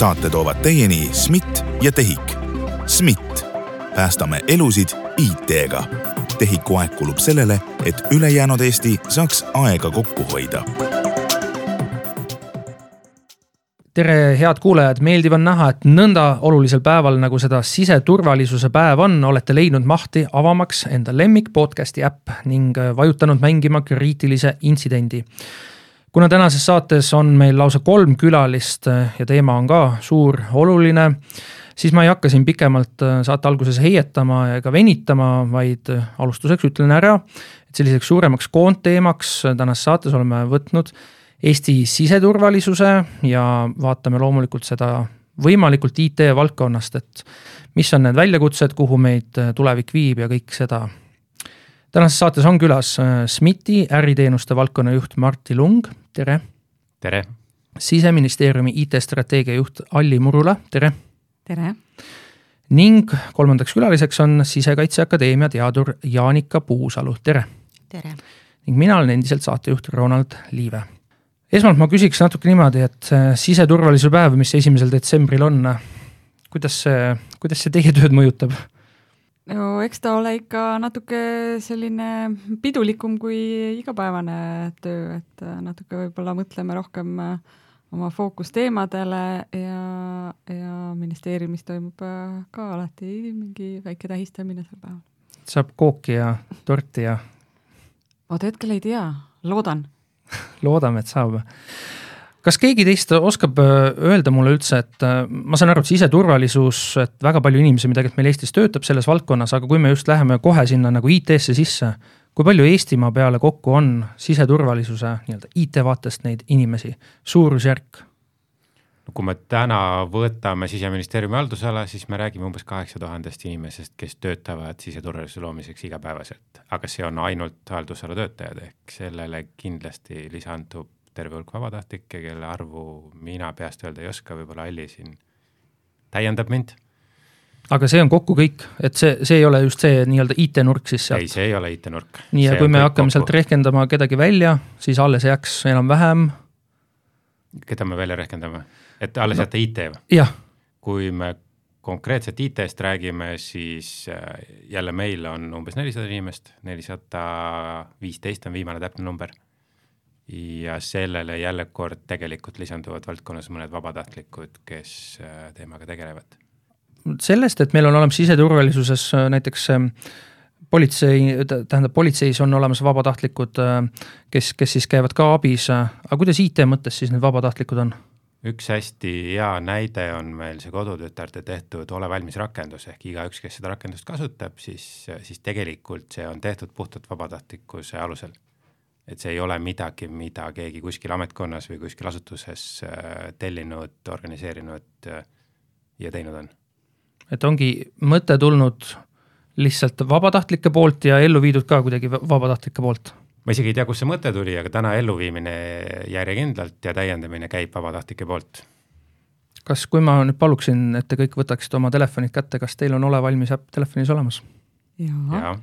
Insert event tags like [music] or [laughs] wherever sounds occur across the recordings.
saate toovad teieni SMIT ja TEHIK. SMIT, päästame elusid IT-ga. TEHIK-u aeg kulub sellele, et ülejäänud Eesti saaks aega kokku hoida tere, head kuulajad, meeldiv on näha, et nõnda olulisel päeval, nagu seda siseturvalisuse päev on, olete leidnud mahti avamaks enda lemmik podcast'i äpp ning vajutanud mängima kriitilise intsidendi. Kuna tänases saates on meil lausa kolm külalist ja teema on ka suur, oluline, siis ma ei hakka siin pikemalt saate alguses heietama ega venitama, vaid alustuseks ütlen ära, et selliseks suuremaks koondteemaks tänases saates oleme võtnud Eesti siseturvalisuse ja vaatame loomulikult seda võimalikult IT valdkonnast, et mis on need väljakutsed, kuhu meid tulevik viib ja kõik seda. Tänases saates on külas äh, SMIT-i äriteenuste valdkonna juht Martti Lung, tere. tere. siseministeeriumi IT-strateegia juht Alli Murula, tere. tere. ning kolmandaks külaliseks on Sisekaitseakadeemia teadur Jaanika Puusalu, tere. tere. ning mina olen endiselt saatejuht Ronald Liive esmalt ma küsiks natuke niimoodi, et siseturvalisuse päev, mis esimesel detsembril on, kuidas see, kuidas see teie tööd mõjutab? No eks ta ole ikka natuke selline pidulikum kui igapäevane töö, et natuke võib-olla mõtleme rohkem oma fookusteemadele ja, ja ministeeriumis toimub ka alati mingi väike tähistamine sel päeval. saab kooki ja torti ja? vot hetkel ei tea, loodan [laughs] loodame, et saab. Kas keegi teist oskab äh, öelda mulle üldse, et äh, ma saan aru, et siseturvalisus, et väga palju inimesi, mida tegelikult meil Eestis töötab selles valdkonnas, aga kui me just läheme kohe sinna nagu IT-sse sisse, kui palju Eestimaa peale kokku on siseturvalisuse nii-öelda IT vaatest neid inimesi, suurusjärk? kui me täna võtame siseministeeriumi haldusala, siis me räägime umbes kaheksa tuhandest inimesest, kes töötavad siseturvalisuse loomiseks igapäevaselt, aga see on ainult haldusala töötajad, ehk sellele kindlasti lisandub terve hulk vabatahtlikke, kelle arvu mina peast öelda ei oska, võib-olla Alli siin täiendab mind. aga see on kokku kõik, et see, see ei ole just see nii-öelda IT-nurk siis sealt? ei, see ei ole IT-nurk. nii, ja kui me hakkame kokku. sealt rehkendama kedagi välja, siis alles jääks enam-vähem. keda me välja rehkendame? et alles no, jätta IT või? kui me konkreetselt IT-st räägime, siis äh, jälle meil on umbes nelisada inimest, nelisada viisteist on viimane täpne number. Ja sellele jälle kord tegelikult lisanduvad valdkonnas mõned vabatahtlikud, kes äh, teemaga tegelevad. sellest, et meil on olemas siseturvalisuses äh, näiteks politsei, tähendab politseis on olemas vabatahtlikud, kes, kes siis käivad ka abis, aga kuidas IT mõttes siis need vabatahtlikud on? üks hästi hea näide on meil see kodutütarde tehtud Ole valmis rakendus, ehk igaüks, kes seda rakendust kasutab, siis, siis tegelikult see on tehtud puhtalt vabatahtlikkuse alusel. Et see ei ole midagi, mida keegi kuskil ametkonnas või kuskil asutuses äh, tellinud, organiseerinud äh, ja teinud on. et ongi mõte tulnud lihtsalt vabatahtlike poolt ja ellu viidud ka kuidagi vabatahtlike poolt ma isegi ei tea, kust see mõte tuli, aga täna elluviimine järjekindlalt ja täiendamine käib vabatahtlike poolt. kas, kui ma nüüd paluksin, et te kõik võtaksite oma telefonid kätte, kas teil on Ole valmis äpp telefonis olemas? jaa. ja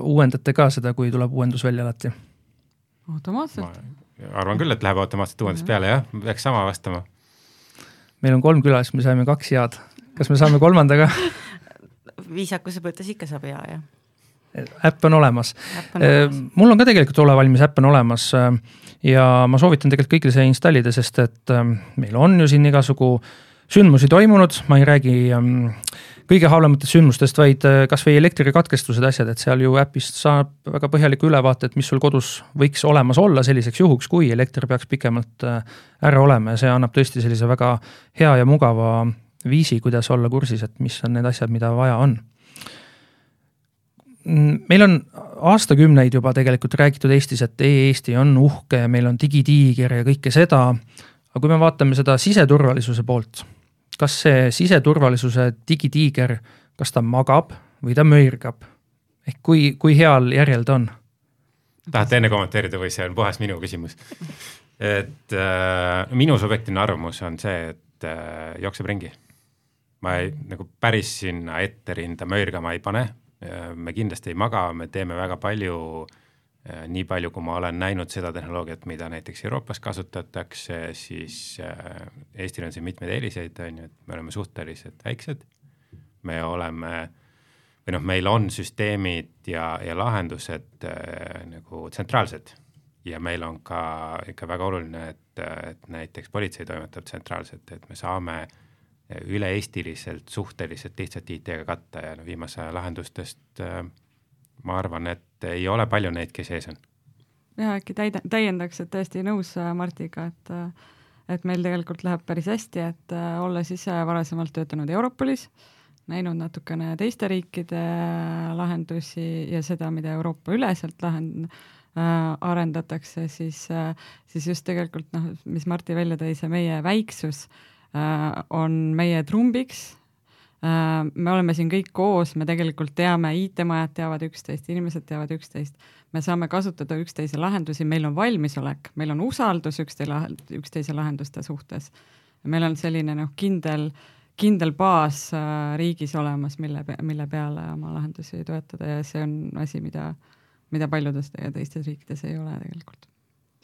uuendate ka seda, kui tuleb uuendus välja alati? automaatselt. arvan küll, et läheb automaatselt uuendus peale jah, peaks sama vastama. meil on kolm külalist, me saime kaks head, kas me saame kolmanda ka [laughs] viisakuse mõttes ikka saab hea, jah äpp on olemas. Äh, mul on ka tegelikult Ole valmis äpp on olemas äh, ja ma soovitan tegelikult kõigil see installida, sest et äh, meil on ju siin igasugu sündmusi toimunud, ma ei räägi ähm, kõige halvematest sündmustest, vaid kasvõi elektrikatkestused, asjad, et seal ju äpist saab väga põhjaliku ülevaate, et mis sul kodus võiks olemas olla selliseks juhuks, kui elekter peaks pikemalt ära olema. Ja see annab tõesti sellise väga hea ja mugava viisi, kuidas olla kursis, et mis on need asjad, mida vaja on. Mm, meil on aastakümneid juba tegelikult räägitud Eestis, et e-Eesti on uhke ja meil on digitiiger ja kõike seda. aga kui me vaatame seda siseturvalisuse poolt, kas see siseturvalisuse digitiiger, kas ta magab või ta möirgab? ehk kui, kui heal järjel ta on? tahate enne kommenteerida või see on puhas minu küsimus? [laughs] et äh, minu subjektiivne arvamus on see, et äh, jookseb ringi. ma ei, nagu päris sinna ette rinda möirgama ei pane me kindlasti ei maga, me teeme väga palju nii palju, kui ma olen näinud seda tehnoloogiat, mida näiteks Euroopas kasutatakse, siis Eestil on siin mitmeid eeliseid, on ju, et me oleme suhteliselt väiksed, me oleme või noh, meil on süsteemid ja, ja lahendused äh, nagu tsentraalsed. Ja meil on ka ikka väga oluline, et, et näiteks politsei toimetab tsentraalselt, et me saame üle-eestiliselt suhteliselt lihtsalt IT-ga katta ja no viimase aja lahendustest äh, ma arvan, et ei ole palju neid, kes ees on. ja äkki täida-, täiendaks, et täiesti nõus äh, Martiga, et et meil tegelikult läheb päris hästi, et äh, olles ise varasemalt töötanud Europolis, näinud natukene teiste riikide lahendusi ja seda, mida Euroopa üleselt lahend-, Äh, arendatakse, siis, äh, siis just tegelikult noh, mis Martti välja tõi, see meie väiksus äh, on meie trumbiks. Me oleme siin kõik koos, me tegelikult teame, IT-majad teavad üksteist, inimesed teavad üksteist, me saame kasutada üksteise lahendusi, meil on valmisolek, meil on usaldus üksteise, üksteise lahenduste suhtes. meil on selline noh, kindel kindel baas riigis olemas, mille, mille peale oma lahendusi toetada ja see on asi, mida äh, mida paljudes teistes riikides ei ole tegelikult.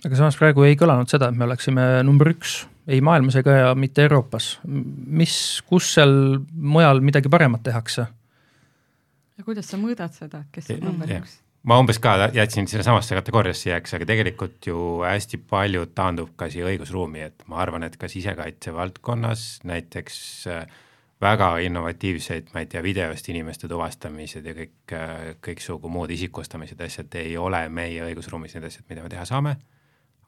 Aga samas praegu ei kõlanud seda, et me oleksime number üks ei maailmas ega mitte Euroopas. mis, kus seal mujal midagi paremat tehakse? ja kuidas sa mõõdad seda, kes on number yeah. üks? ma umbes ka jätsin sinnasamasse kategooriasse jääks, aga tegelikult ju hästi palju taandub ka siia õigusruumi, et ma arvan, et ka sisekaitse valdkonnas näiteks äh, väga innovatiivseid, ma ei tea, videost inimeste tuvastamised ja kõik, kõiksugu muud isikustamised, asjad ei ole meie õigusruumis need asjad, mida me teha saame,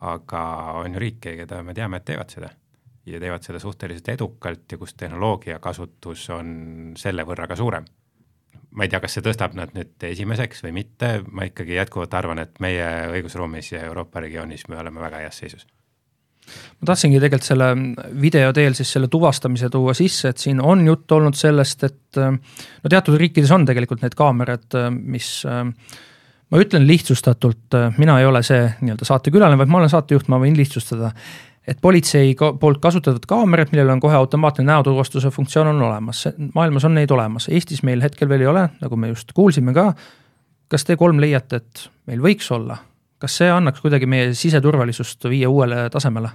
aga on ju riike, keda me teame, et teevad seda. ja teevad seda suhteliselt edukalt ja kus tehnoloogia kasutus on selle võrra ka suurem. ma ei tea, kas see tõstab nad nüüd esimeseks või mitte, ma ikkagi jätkuvalt arvan, et meie õigusruumis ja Euroopa regioonis me oleme väga heas seisus ma tahtsingi tegelikult selle video teel siis selle tuvastamise tuua sisse, et siin on juttu olnud sellest, et no teatud riikides on tegelikult need kaamerad, mis ma ütlen lihtsustatult, mina ei ole see nii-öelda saatekülaline, vaid ma olen saatejuht, ma võin lihtsustada. et politsei poolt kasutatud kaamerad, millel on kohe automaatne näotuvastuse funktsioon on olemas, maailmas on neid olemas, Eestis meil hetkel veel ei ole, nagu me just kuulsime ka. kas te kolm leiate, et meil võiks olla? kas see annaks kuidagi meie siseturvalisust viia uuele tasemele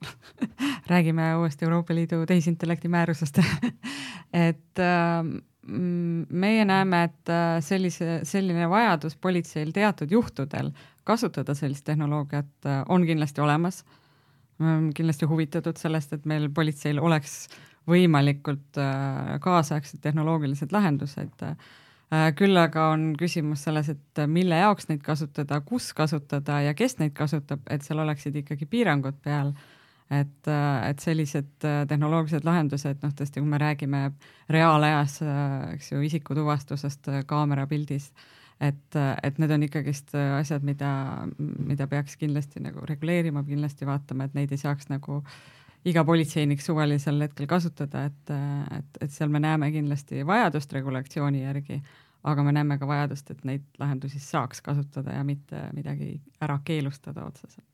[laughs] räägime uuesti Euroopa Liidu tehisintellekti määrusest [laughs] et äh, meie näeme, et äh, sellise, selline vajadus politseil teatud juhtudel kasutada sellist tehnoloogiat äh, on kindlasti olemas. me oleme kindlasti huvitatud sellest, et meil politseil oleks võimalikult äh, kaasaegsed tehnoloogilised lahendused küll aga on küsimus selles, et mille jaoks neid kasutada, kus kasutada ja kes neid kasutab, et seal oleksid ikkagi piirangud peal. Et, äh, et sellised äh, tehnoloogilised lahendused, noh tõesti, kui me räägime reaalajas, eks ju, isikutuvastusest kaamerapildis, et, et need on ikkagist asjad, mida, mida peaks kindlasti nagu reguleerima, kindlasti vaatama, et neid ei saaks nagu iga politseinik suvalisel hetkel kasutada, et, et, et seal me näeme kindlasti vajadust regulatsiooni järgi aga me näeme ka vajadust, et neid lahendusi saaks kasutada ja mitte midagi ära keelustada otseselt.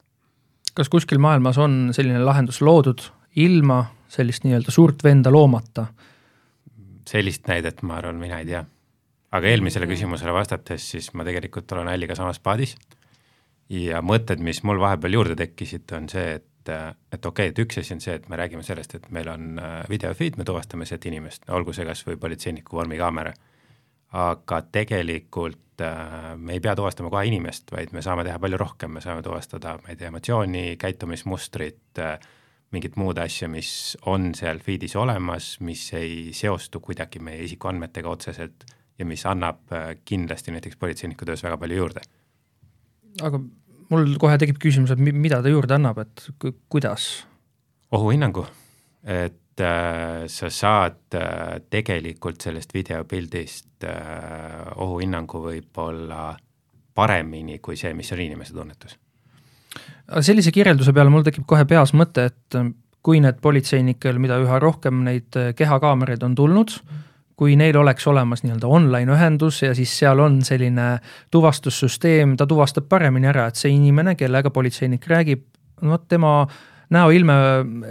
Kas kuskil maailmas on selline lahendus loodud ilma sellist nii-öelda suurt venda loomata? sellist näidet, ma arvan, mina ei tea. aga eelmisele küsimusele vastates, siis ma tegelikult olen Alliga samas paadis ja mõtted, mis mul vahepeal juurde tekkisid, on see, et, et okei okay,, et üks asi on see, et me räägime sellest, et meil on äh, videofeed, me tuvastame sealt inimest, olgu see kas või politseiniku vormikaamera aga tegelikult äh, me ei pea tuvastama kohe inimest, vaid me saame teha palju rohkem, me saame tuvastada, ma ei tea, emotsiooni, käitumismustrit äh,, mingit muud asja, mis on seal feed'is olemas, mis ei seostu kuidagi meie isikuandmetega otseselt ja mis annab äh, kindlasti näiteks politseiniku töös väga palju juurde. aga mul kohe tekib küsimus, et mida ta juurde annab, et kuidas? ohuhinnangu, et sa saad äh, tegelikult sellest videopildist äh, ohuhinnangu võib-olla paremini kui see, mis on inimese tunnetus. sellise kirjelduse peale mul tekib kohe peas mõte, et äh, kui need politseinikel, mida üha rohkem neid äh, kehakaameraid on tulnud, kui neil oleks olemas nii-öelda online ühendus ja siis seal on selline tuvastussüsteem, ta tuvastab paremini ära, et see inimene, kellega politseinik räägib, vot tema näoilme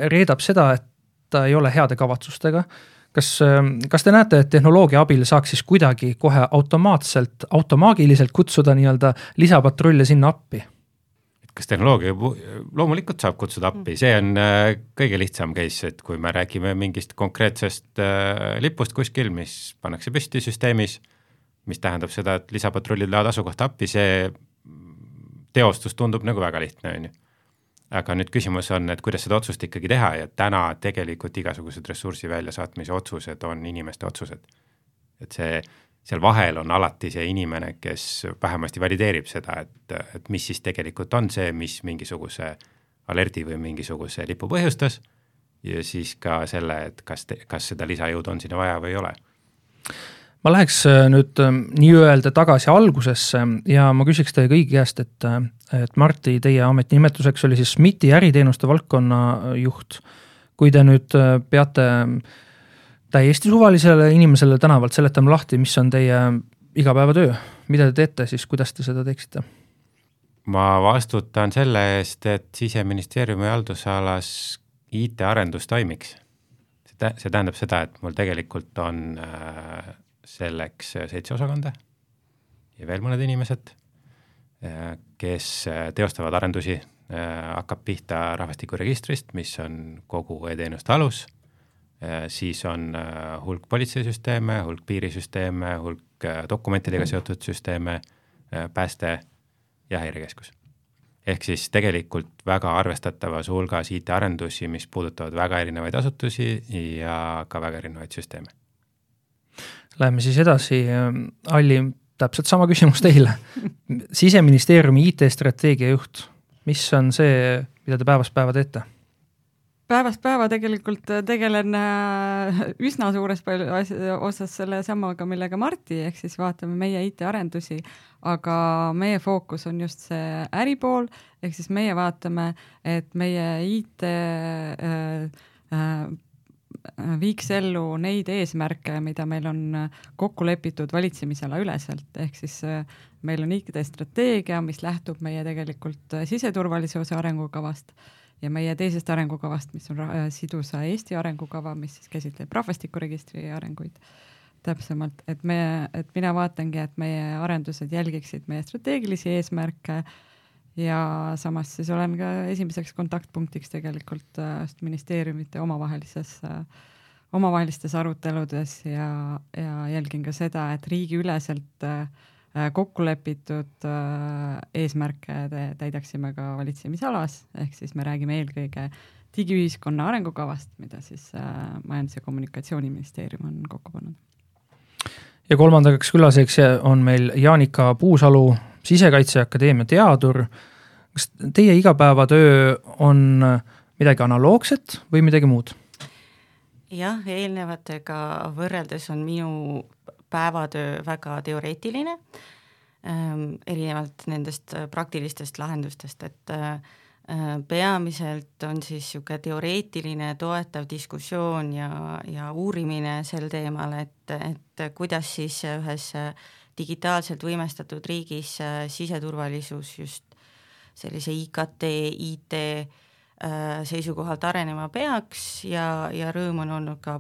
reedab seda, et ta ei ole heade kavatsustega. kas, kas te näete, et tehnoloogia abil saaks siis kuidagi kohe automaatselt, automaagiliselt kutsuda nii-öelda lisapatrulle sinna appi? kas tehnoloogia, loomulikult saab kutsuda appi, see on äh, kõige lihtsam case, et kui me räägime mingist konkreetsest äh, lipust kuskil, mis pannakse püsti süsteemis, mis tähendab seda, et lisapatrullid lähevad asukohta appi, see teostus tundub nagu väga lihtne, on ju. Aga nüüd küsimus on, et kuidas seda otsust ikkagi teha ja täna tegelikult igasugused ressursi väljasaatmise otsused on inimeste otsused. et see seal vahel on alati see inimene, kes vähemasti valideerib seda, et, et mis siis tegelikult on see, mis mingisuguse alerdi või mingisuguse lipu põhjustas ja siis ka selle, et kas, kas seda lisajõudu on sinna vaja või ei ole. Ma läheks äh, nüüd äh, nii-öelda tagasi algusesse ja ma küsiks teie kõigi käest, et, äh, et Marti, teie ametinimetuseks oli siis SMIT-i äriteenuste valdkonna juht. kui te nüüd peate äh, täiesti suvalisele inimesele tänavalt seletame lahti, mis on teie igapäevatöö, mida te teete, siis kuidas te seda teeksite? ma vastutan selle eest, et siseministeeriumi haldusalas IT-arendus toimiks. see tähendab seda, et mul tegelikult on äh, selleks seitse osakonda ja veel mõned inimesed, äh, kes äh, teostavad arendusi, hakkab pihta rahvastikuregistrist, mis on kogu e-teenuste alus Äh, siis on äh, hulk politseisüsteeme, hulk piirisüsteeme, hulk äh, dokumentidega seotud süsteeme, pääste ja häirekeskus. ehk siis tegelikult väga arvestatavas hulgas IT-arendusi, mis puudutavad väga erinevaid asutusi ja ka väga erinevaid süsteeme. Läheme siis edasi, Alli, täpselt sama küsimus teile. siseministeeriumi IT-strateegia juht, mis on see, mida te päevast päeva teete? päevast päeva tegelikult tegelen äh, üsna suures osas sellesamaga, millega Marti, ehk siis vaatame meie IT-arendusi, aga meie fookus on just see äripool, ehk siis meie vaatame, et meie IT äh, äh, viiks ellu neid eesmärke, mida meil on kokku lepitud valitsemisala üleselt, ehk siis meil on IT-strateegia, mis lähtub meie tegelikult siseturvalisuse arengukavast ja meie teisest arengukavast, mis on äh, sidusa Eesti arengukava, mis siis käsitleb rahvastikuregistri arenguid. Täpsemalt, et me, et mina vaatangi, et meie arendused jälgiksid meie strateegilisi eesmärke ja samas siis olen ka esimeseks kontaktpunktiks tegelikult äh, ministeeriumite omavahelises äh, omavahelistes aruteludes ja, ja jälgin ka seda, et riigiüleselt äh, kokku lepitud eesmärke täidaksime ka valitsemisalas, ehk siis me räägime eelkõige digiühiskonna arengukavast, mida siis Majandus- ja Kommunikatsiooniministeerium on kokku pannud. ja kolmandaks külaseks on meil Jaanika Puusalu, Sisekaitseakadeemia teadur. kas teie igapäevatöö on midagi analoogset või midagi muud? jah, eelnevatega võrreldes on minu päevatöö väga teoreetiline ähm,, erinevalt nendest äh, praktilistest lahendustest, et äh, äh, peamiselt on siis niisugune teoreetiline toetav diskussioon ja, ja uurimine sel teemal, et, et kuidas siis ühes digitaalselt võimestatud riigis siseturvalisus just sellise IKT, IT seisukohalt arenema peaks ja, ja rõõm on olnud ka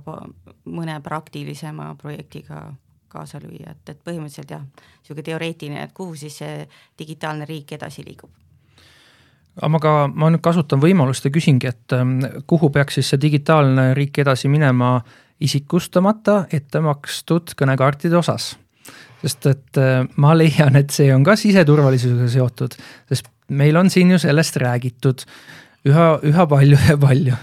mõne praktilisema projektiga kaasa lüüa, et, et põhimõtteliselt jah, niisugune teoreetiline, et kuhu siis see digitaalne riik edasi liigub aga ka, ma nüüd kasutan võimalust ja küsingi, et ähm, kuhu peaks siis see digitaalne riik edasi minema isikustamata ette makstud kõnekaartide osas? Sest et äh, ma leian, et see on ka siseturvalisusega seotud, sest meil on siin ju sellest räägitud üha, üha palju ja palju.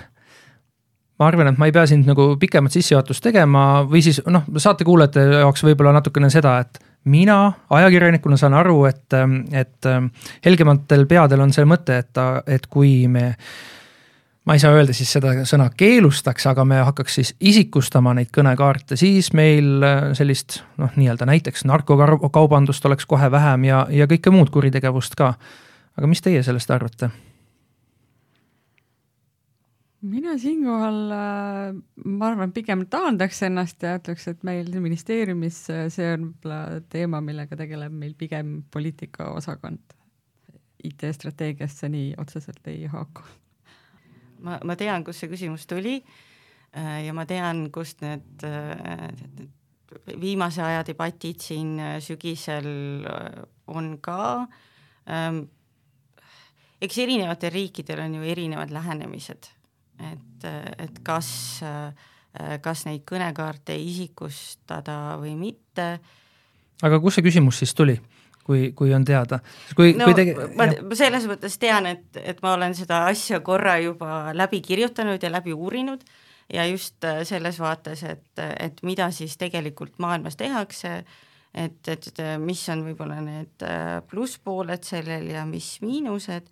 Ma arvan, et ma ei pea sind nagu pikemat sissejuhatust tegema või siis noh, saatekuulajate jaoks võib-olla natukene seda, et mina ajakirjanikuna saan aru, et, et helgematel peadel on see mõte, et ta, et kui me ma ei saa öelda siis seda sõna keelustaks, aga me hakkaks siis isikustama neid kõnekaarte, siis meil sellist noh, nii-öelda näiteks narkokaubandust oleks kohe vähem ja, ja kõike muud kuritegevust ka. aga mis teie sellest arvate? mina siinkohal, äh, ma arvan, pigem taandaks ennast ja ütleks, et meil ministeeriumis äh, see on võib-olla teema, millega tegeleb meil pigem poliitikaosakond. IT-strateegiasse nii otseselt ei haaku. Ma, ma tean, kust see küsimus tuli. ja ma tean, kust need viimase aja debatid siin sügisel on ka. Ähm, eks erinevatel riikidel on ju erinevad lähenemised, et, et kas, kas neid kõnekaarte isikustada või mitte. aga kust see küsimus siis tuli? Kui, kui on teada. kui, no kui tege-. ma selles mõttes tean, et, et ma olen seda asja korra juba läbi kirjutanud ja läbi uurinud ja just äh, selles vaates, et, et mida siis tegelikult maailmas tehakse, et, et mis on võib-olla need äh, plusspooled sellel ja mis miinused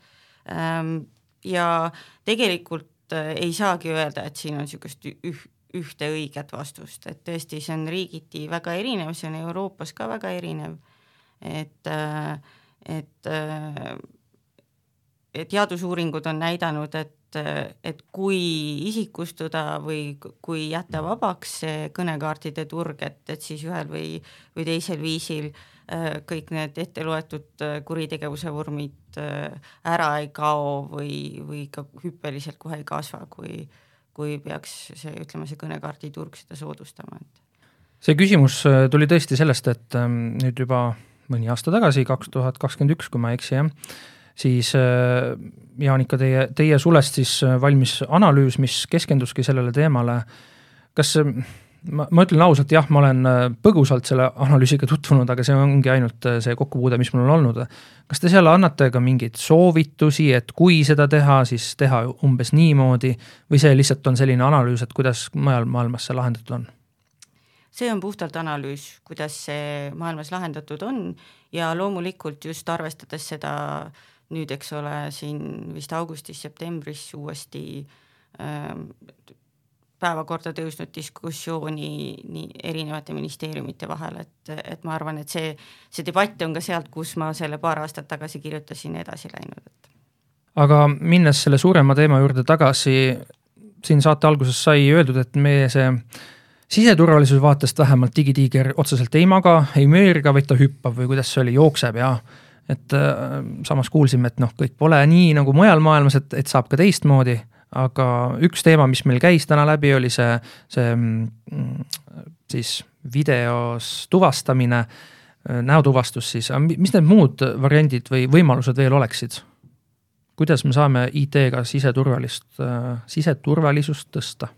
ähm, ja tegelikult äh, ei saagi öelda, et siin on niisugust üh-, ühte õiget vastust, et tõesti, see on riigiti väga erinev, see on Euroopas ka väga erinev, et, et et teadusuuringud on näidanud, et et, kui isikustada või kui jätta vabaks see kõnekaartide turg, et, et siis ühel või, või teisel viisil äh, kõik need ette loetud äh, kuritegevuse vormid äh, ära ei kao või, või ka hüppeliselt kohe ei kasva, kui, kui peaks see, ütleme, see kõnekaarditurg seda soodustama, et see küsimus tuli tõesti sellest, et ähm, nüüd juba mõni aasta tagasi, kaks tuhat kakskümmend üks, kui ma ei eksi, jah, siis äh, Jaanika, teie, teie sulest siis äh, valmis analüüs, mis keskenduski sellele teemale. kas äh, ma, ma ütlen ausalt, jah, ma olen põgusalt selle analüüsiga tutvunud, aga see ongi ainult see kokkupuude, mis mul on olnud. kas te seal annate ka mingeid soovitusi, et kui seda teha, siis teha umbes niimoodi või see lihtsalt on selline analüüs, et kuidas mujal maailmas see lahendatud on? See on puhtalt analüüs, kuidas see maailmas lahendatud on ja loomulikult just arvestades seda nüüd, eks ole, siin vist augustis-septembris uuesti ähm, päevakorda tõusnud diskussiooni nii erinevate ministeeriumite vahel, et, et ma arvan, et see, see debatt on ka sealt, kus ma selle paar aastat tagasi kirjutasin, edasi läinud, et. aga minnes selle suurema teema juurde tagasi, siin saate alguses sai öeldud, et meie see siseturvalisuse vaatest vähemalt digitiiger otseselt ei maga, ei möörga, vaid ta hüppab või kuidas see oli, jookseb ja et äh, samas kuulsime, et noh, kõik pole nii nagu mujal maailmas, et, et saab ka teistmoodi, aga üks teema, mis meil käis täna läbi, oli see, see mm, siis videos tuvastamine, äh, näotuvastus siis, mis need muud variandid või võimalused veel oleksid? kuidas me saame IT-ga siseturvalist, äh, siseturvalisust tõsta?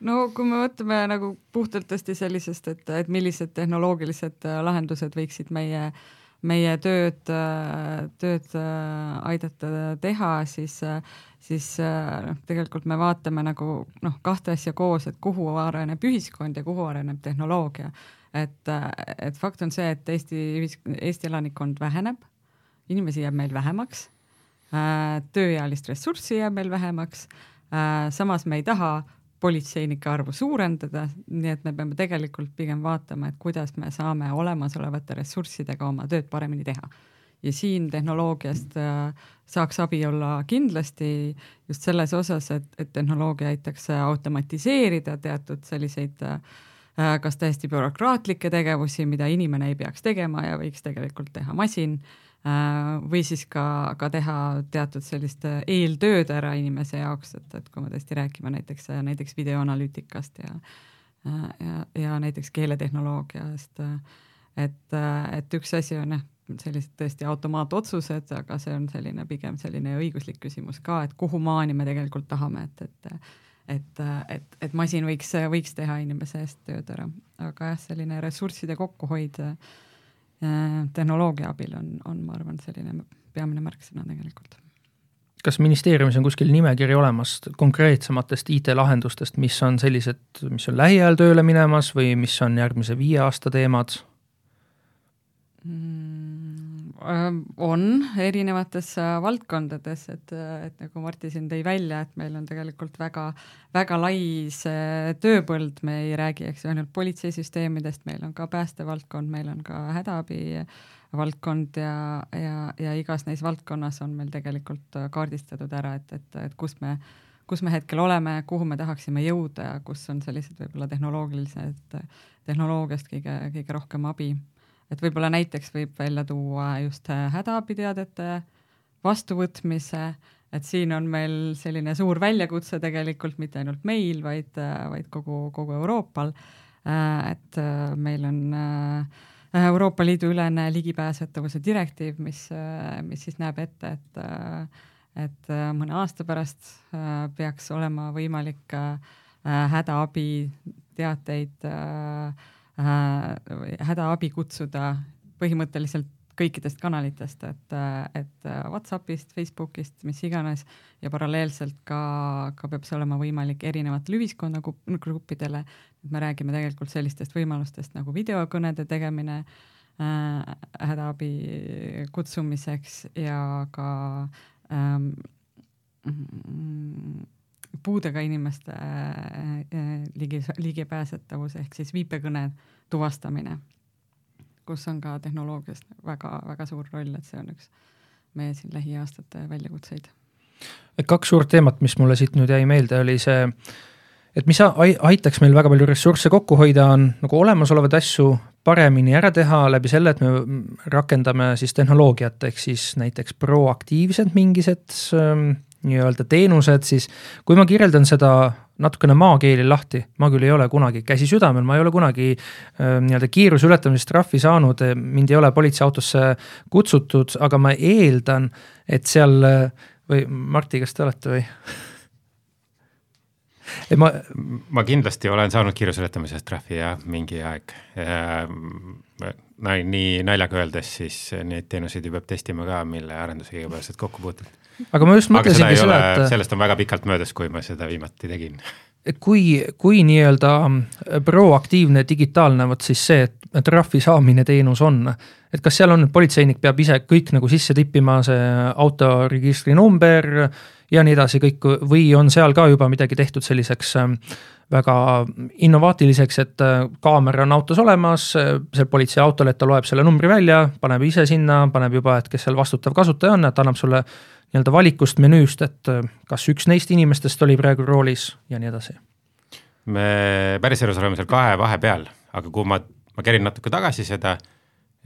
No kui me mõtleme nagu puhtalt tõesti sellisest, et, et millised tehnoloogilised lahendused võiksid meie äh, meie tööd, tööd aidata teha, siis, siis noh, tegelikult me vaatame nagu noh, kahte asja koos, et kuhu areneb ühiskond ja kuhu areneb tehnoloogia. et, et fakt on see, et Eesti ühis-, Eesti elanikkond väheneb, inimesi jääb meil vähemaks, tööealist ressurssi jääb meil vähemaks, samas me ei taha politseinike arvu suurendada, nii et me peame tegelikult pigem vaatama, et kuidas me saame olemasolevate ressurssidega oma tööd paremini teha. ja siin tehnoloogiast äh, saaks abi olla kindlasti just selles osas, et, et tehnoloogia aitaks automatiseerida teatud selliseid äh, kas täiesti bürokraatlikke tegevusi, mida inimene ei peaks tegema ja võiks tegelikult teha masin Äh, või siis ka, ka teha teatud sellist äh, eeltööd ära inimese jaoks, et, et kui me tõesti räägime näiteks, äh, näiteks videoanalüütikast ja ja, ja näiteks keeletehnoloogiast, et, et üks asi on jah, sellised tõesti automaatotsused, aga see on selline pigem selline õiguslik küsimus ka, et kuhu maani me tegelikult tahame, et, et et, et, et masin võiks, võiks teha inimese eest tööd ära, aga jah, selline ressursside kokkuhoid äh, Äh, tehnoloogia abil on, on, ma arvan, selline peamine märksõna tegelikult. kas ministeeriumis on kuskil nimekiri olemas konkreetsematest IT-lahendustest, mis on sellised, mis on lähiajal tööle minemas või mis on järgmise viie aasta teemad mm,? Äh, on erinevates äh, valdkondades, et, et nagu Martti siin tõi välja, et meil on tegelikult väga, väga lai see tööpõld, me ei räägi, eks ju, ainult politseisüsteemidest, meil on ka päästevaldkond, meil on ka hädaabi valdkond ja, ja, ja igas neis valdkonnas on meil tegelikult kaardistatud ära, et, et, et kus me, kus me hetkel oleme, kuhu me tahaksime jõuda ja kus on sellised võib-olla tehnoloogilised, tehnoloogiast kõige, kõige rohkem abi et võib-olla näiteks võib välja tuua just äh, hädaabiteadete vastuvõtmise, et siin on meil selline suur väljakutse tegelikult mitte ainult meil, vaid, vaid kogu, kogu Euroopal. et meil on Euroopa Liidu ülene ligipääsetavuse direktiiv, mis, mis siis näeb ette, et et mõne aasta pärast peaks olema võimalik hädaabi teateid hädaabi kutsuda põhimõtteliselt kõikidest kanalitest, et, et Whatsappist, Facebookist, mis iganes ja paralleelselt ka, ka peab see olema võimalik erinevatele ühiskonnagruppidele. me räägime tegelikult sellistest võimalustest nagu videokõnede tegemine äh, hädaabi kutsumiseks ja ka ähm, puudega inimeste äh, ligi, ligipääsetavus ehk siis viipekõne tuvastamine kus on ka tehnoloogias väga-väga suur roll, et see on üks meie siin lähiaastate väljakutseid. kaks suurt teemat, mis mulle siit nüüd jäi meelde, oli see, et mis aitaks meil väga palju ressursse kokku hoida, on nagu olemasolevaid asju paremini ära teha läbi selle, et me rakendame siis tehnoloogiat, ehk siis näiteks proaktiivsed mingised ähm, nii-öelda teenused, siis kui ma kirjeldan seda natukene maakeeli lahti, ma küll ei ole kunagi, käsi südamel, ma ei ole kunagi äh, nii-öelda kiiruse ületamise trahvi saanud, mind ei ole politseiautosse kutsutud, aga ma eeldan, et seal või Marti, kas te olete või? [laughs] et ma, ma kindlasti olen saanud kiiruseületamise trahvi jah, mingi aeg. nii naljaga öeldes, siis neid teenuseid ju peab testima ka, mille arendusega igapäevaselt kokku puutud aga ma just mõtlesingi seda, et. sellest on väga pikalt möödas, kui ma seda viimati tegin. kui, kui nii-öelda proaktiivne digitaalne, vot siis see, et trahvi saamine teenus on, et kas seal on, politseinik peab ise kõik nagu sisse tippima, see autoregistri number ja nii edasi kõik või on seal ka juba midagi tehtud selliseks ähm, väga innovaatiliseks, et äh, kaamera on autos olemas, seal politseiautol, et ta loeb selle numbri välja, paneb ise sinna, paneb juba, et kes seal vastutav kasutaja on, et annab sulle nii-öelda valikust menüüst, et äh, kas üks neist inimestest oli praegu roolis ja nii edasi? me päriselus oleme seal kahe vahepeal, aga kui ma, ma kerin natuke tagasi seda,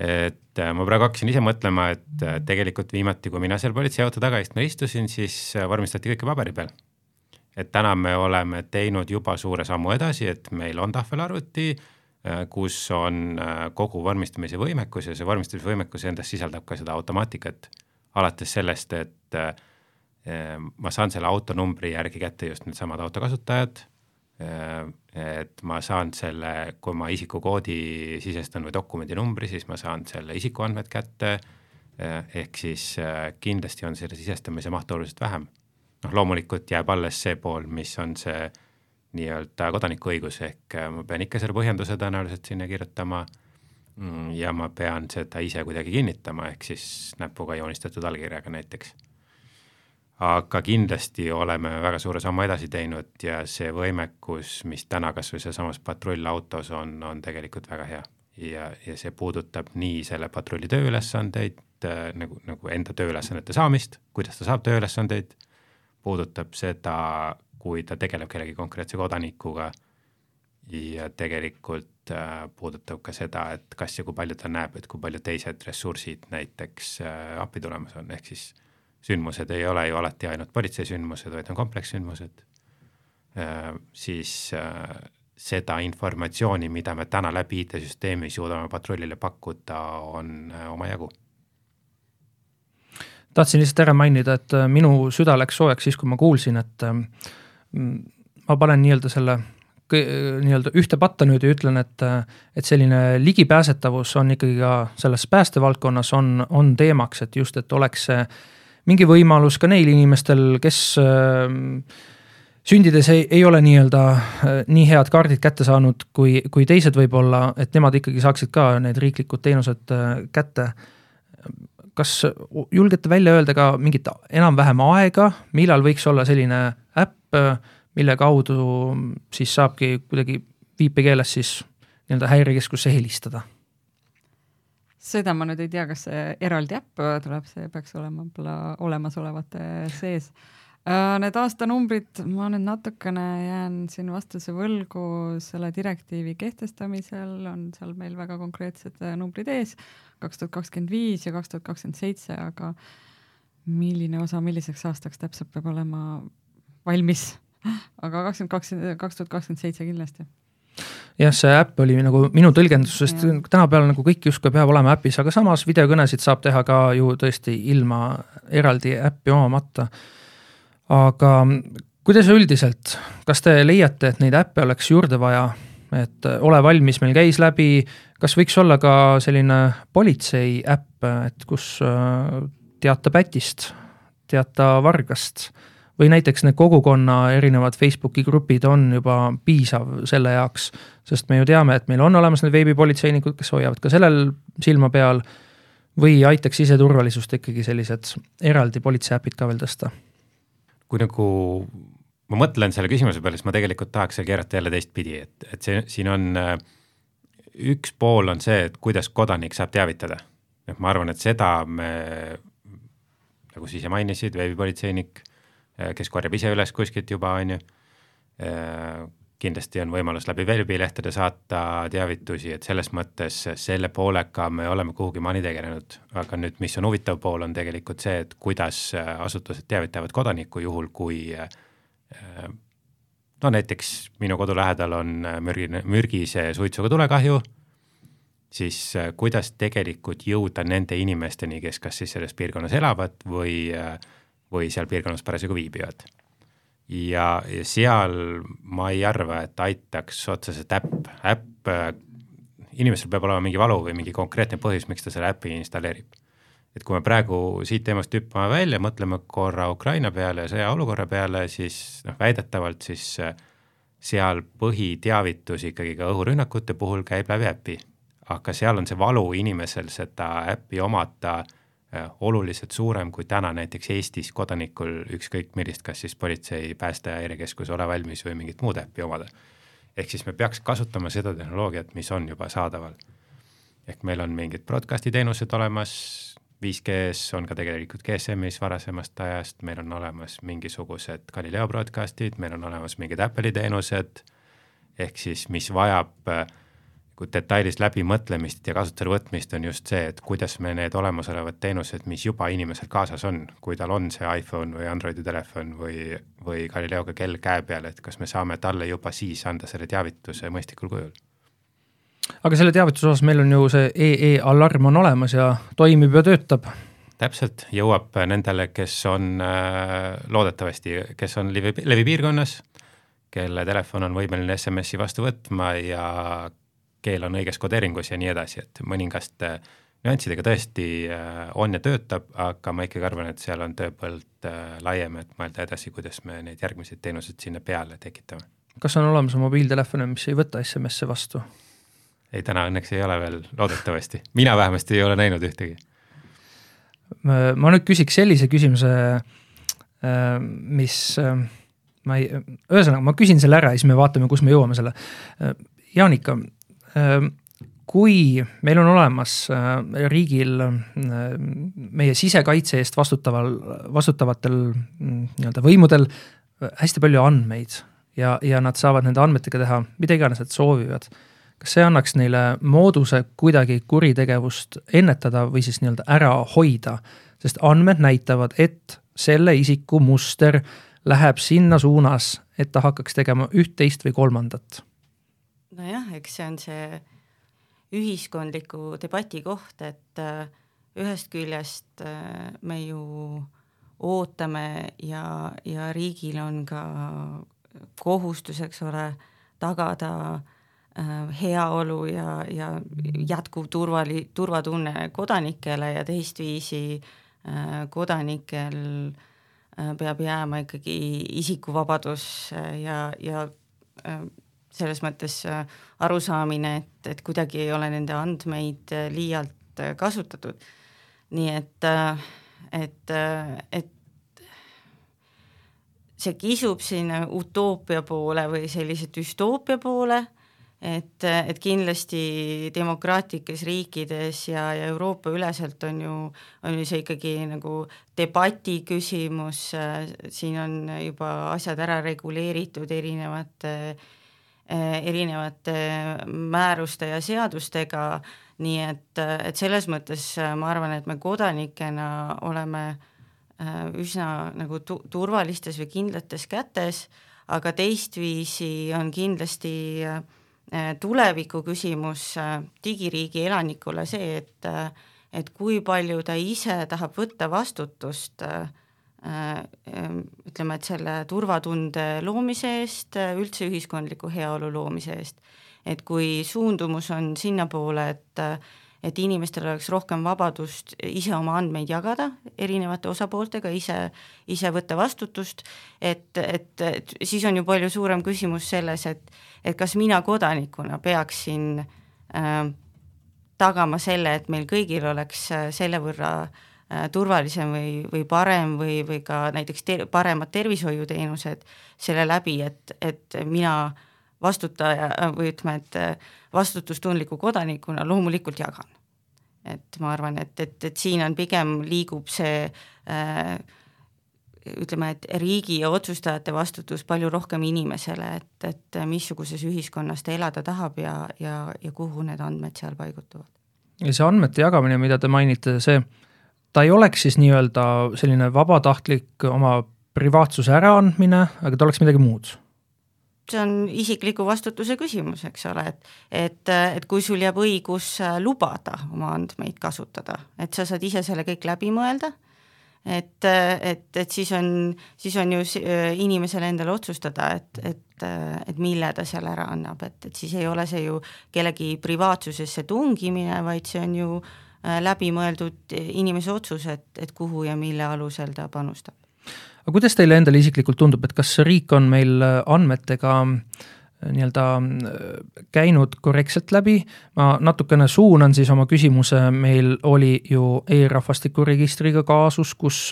et äh, ma praegu hakkasin ise mõtlema, et äh, tegelikult viimati, kui mina seal politseiauto tagaistmel istusin, siis vormistati kõike paberi peal. et täna me oleme teinud juba suure sammu edasi, et meil on tahvelarvuti, kus on kogu vormistamise võimekus ja see vormistamise võimekus endas sisaldab ka seda automaatikat alates sellest, et äh, ma saan selle autonumbri järgi kätte just needsamad autokasutajad äh,, et ma saan selle, kui ma isikukoodi sisestan või dokumendi numbri, siis ma saan selle isikuandmed kätte äh,, ehk siis äh, kindlasti on selle sisestamise maht oluliselt vähem. noh, loomulikult jääb alles see pool, mis on see nii-öelda kodanikuõigus, ehk äh, ma pean ikka selle põhjenduse tõenäoliselt sinna kirjutama Mm, ja ma pean seda ise kuidagi kinnitama, ehk siis näpuga joonistatud allkirjaga näiteks. Aga kindlasti oleme väga suure sammu edasi teinud ja see võimekus, mis täna kas või sealsamas patrullautos on, on tegelikult väga hea. ja, ja see puudutab nii selle patrulli tööülesandeid äh, nagu, nagu enda tööülesannete saamist, kuidas ta saab tööülesandeid, puudutab seda, kui ta tegeleb kellegi konkreetse kodanikuga ja tegelikult äh, puudutab ka seda, et kas ja kui palju ta näeb, et kui palju teised ressursid näiteks äh, appi tulemas on, ehk siis sündmused ei ole ju alati ainult politseisündmused, vaid on komplekssündmused äh,, siis äh, seda informatsiooni, mida me täna läbi IT-süsteemi suudame patrullile pakkuda, on äh, omajagu. Tahtsin lihtsalt ära mainida, et minu süda läks soojaks siis, kui ma kuulsin, et ma panen nii-öelda selle nii-öelda ühte patta nüüd ja ütlen, et, et selline ligipääsetavus on ikkagi ka selles päästevaldkonnas on, on teemaks, et just, et oleks mingi võimalus ka neil inimestel, kes äh, sündides ei, ei ole nii-öelda äh, nii head kaardid kätte saanud kui, kui teised võib-olla, et nemad ikkagi saaksid ka need riiklikud teenused äh, kätte. kas julgete välja öelda ka mingit enam-vähem aega, millal võiks olla selline äpp mille kaudu siis saabki kuidagi viipekeeles siis nii-öelda häirekeskusse helistada? Seda ma nüüd ei tea, kas see eraldi äpp tuleb, see peaks olema võib-olla olemasolevate sees. Äh, need aastanumbrid, ma nüüd natukene jään siin vastuse võlgu, selle direktiivi kehtestamisel on seal meil väga konkreetsed numbrid ees, kaks tuhat kakskümmend viis ja kaks tuhat kakskümmend seitse, aga milline osa milliseks aastaks täpselt peab olema valmis, [laughs] aga kakskümmend kakskümmend, kaks tuhat kakskümmend seitse kindlasti jah, see äpp oli nagu minu tõlgendus, sest tänapäeval nagu kõik justkui peab olema äpis, aga samas videokõnesid saab teha ka ju tõesti ilma eraldi äppi omamata. aga kuidas üldiselt, kas te leiate, et neid äppe oleks juurde vaja, et ole valmis meil käis läbi, kas võiks olla ka selline politsei äpp, et kus äh, teata pätist, teata vargast või näiteks need kogukonna erinevad Facebooki grupid on juba piisav selle jaoks, sest me ju teame, et meil on olemas need veebipolitseinikud, kes hoiavad ka sellel silma peal, või aitaks siseturvalisust ikkagi sellised eraldi politseiäpid ka veel tõsta? kui nagu ma mõtlen selle küsimuse peale, siis ma tegelikult tahaks keerata jälle teistpidi, et, et see, siin on äh, üks pool on see, et kuidas kodanik saab teavitada. noh, ma arvan, et seda me, nagu sa ise mainisid, veebipolitseinik kes korjab ise üles kuskilt juba, on ju, äh, kindlasti on võimalus läbi veebilehtede saata teavitusi, et selles mõttes selle poolega me oleme kuhugi maani tegelenud, aga nüüd, mis on huvitav pool, on tegelikult see, et kuidas asutused teavitavad kodanikku juhul, kui äh, no näiteks minu kodu lähedal on mürgine, mürgise suitsuga tulekahju, siis kuidas tegelikult jõuda nende inimesteni, kes kas siis selles piirkonnas elavad või äh, või seal piirkonnas parasjagu viibivad. ja, ja seal ma ei arva, et aitaks otseselt äpp, äpp, inimesel peab olema mingi valu või mingi konkreetne põhjus, miks ta selle äpi installeerib. et kui me praegu siit teemast hüppame välja, mõtleme korra Ukraina peale ja sõjaolukorra peale, siis noh, väidetavalt siis äh, seal põhiteavitus ikkagi ka õhurünnakute puhul käib läbi äpi. aga seal on see valu inimesel seda äppi omada Äh, oluliselt suurem kui täna näiteks Eestis kodanikul ükskõik millist, kas siis politsei, pääste, häirekeskus Ole valmis või mingit muud äppi omada. ehk siis me peaks kasutama seda tehnoloogiat, mis on juba saadaval. ehk meil on mingid broadcast'i teenused olemas, 5G-s on ka tegelikult GSM-is varasemast ajast, meil on olemas mingisugused Galileo broadcast'id, meil on olemas mingid Apple'i teenused, ehk siis mis vajab äh, kui detailis läbimõtlemist ja kasutusele võtmist on just see, et kuidas me need olemasolevad teenused, mis juba inimesel kaasas on, kui tal on see iPhone või Androidi telefon või, või Galileoga kell käe peal, et kas me saame talle juba siis anda selle teavituse mõistlikul kujul aga selle teavituse osas meil on ju see EE alarm on olemas ja toimib ja töötab. täpselt, jõuab nendele, kes on äh, loodetavasti, kes on levi, levipiirkonnas, kelle telefon on võimeline SMS-i vastu võtma ja keel on õiges kodeeringus ja nii edasi, et mõningaste nüanssidega tõesti äh, on ja töötab, aga ma ikkagi arvan, et seal on tööpõld äh, laiem, et mõelda edasi, kuidas me neid järgmiseid teenuseid sinna peale tekitame. kas on olemas mobiiltelefone, mis ei võta SMS-e vastu? ei, täna õnneks ei ole veel, loodetavasti. mina vähemasti ei ole näinud ühtegi. ma nüüd küsiks sellise küsimuse, äh, mis ma ei, ühesõnaga, ma küsin selle ära ja siis me vaatame, kus me jõuame selle. Jaanika, kui meil on olemas äh, riigil äh, meie sisekaitse eest vastutaval, vastutavatel mm, nii-öelda võimudel äh, hästi palju andmeid ja, ja nad saavad nende andmetega teha mida iganes nad soovivad, kas see annaks neile mooduse kuidagi kuritegevust ennetada või siis nii-öelda ära hoida? sest andmed näitavad, et selle isiku muster läheb sinna suunas, et ta hakkaks tegema üht, teist või kolmandat nojah, eks see on see ühiskondliku debati koht, et äh, ühest küljest äh, me ju ootame ja, ja riigil on ka kohustus, eks ole, tagada äh, heaolu ja, ja jätkuv turvali-, turvatunne kodanikele ja teistviisi kodanikel peab jääma ikkagi isikuvabadus ja, ja selles mõttes äh, arusaamine, et, et kuidagi ei ole nende andmeid äh, liialt äh, kasutatud. nii et, et, et see kisub sinna utoopia poole või sellise düstoopia poole, et, et kindlasti demokraatlikes riikides ja, ja Euroopa üleselt on ju, on ju see ikkagi nagu debati küsimus, siin on juba asjad ära reguleeritud erinevate äh, erinevate määruste ja seadustega, nii et, et selles mõttes ma arvan, et me kodanikena oleme üsna nagu tu-, turvalistes või kindlates kätes, aga teistviisi on kindlasti tuleviku küsimus digiriigi elanikule see, et et kui palju ta ise tahab võtta vastutust ütleme, et selle turvatunde loomise eest, üldse ühiskondliku heaolu loomise eest. Et kui suundumus on sinnapoole, et et inimestel oleks rohkem vabadust ise oma andmeid jagada erinevate osapooltega, ise, ise võtta vastutust, et, et, et siis on ju palju suurem küsimus selles, et et kas mina kodanikuna peaksin äh, tagama selle, et meil kõigil oleks äh, selle võrra äh, turvalisem või, või parem või, või ka näiteks ter-, paremad tervishoiuteenused selle läbi, et, et mina äh, vastutaja või ütleme, et vastutustundliku kodanikuna loomulikult jagan. et ma arvan, et, et, et siin on pigem, liigub see äh, ütleme, et riigi ja otsustajate vastutus palju rohkem inimesele, et, et missuguses ühiskonnas ta elada tahab ja, ja, ja kuhu need andmed seal paigutuvad. ja see andmete jagamine, mida te mainite, see, ta ei oleks siis nii-öelda selline vabatahtlik oma privaatsuse äraandmine, aga ta oleks midagi muud. See on isikliku vastutuse küsimus, eks ole, et et, et kui sul jääb õigus äh, lubada oma andmeid kasutada, et sa saad ise selle kõik läbi mõelda, et, et, et siis on, siis on ju äh, inimesel endal otsustada, et, et, et mille ta seal ära annab, et, et siis ei ole see ju kellegi privaatsusesse tungimine, vaid see on ju äh, läbimõeldud inimese otsus, et, et kuhu ja mille alusel ta panustab. Aga kuidas teile endale isiklikult tundub, et kas riik on meil äh, andmetega äh, nii-öelda äh, käinud korrektselt läbi, ma natukene suunan siis oma küsimuse, meil oli ju e-rahvastikuregistriga kaasus, kus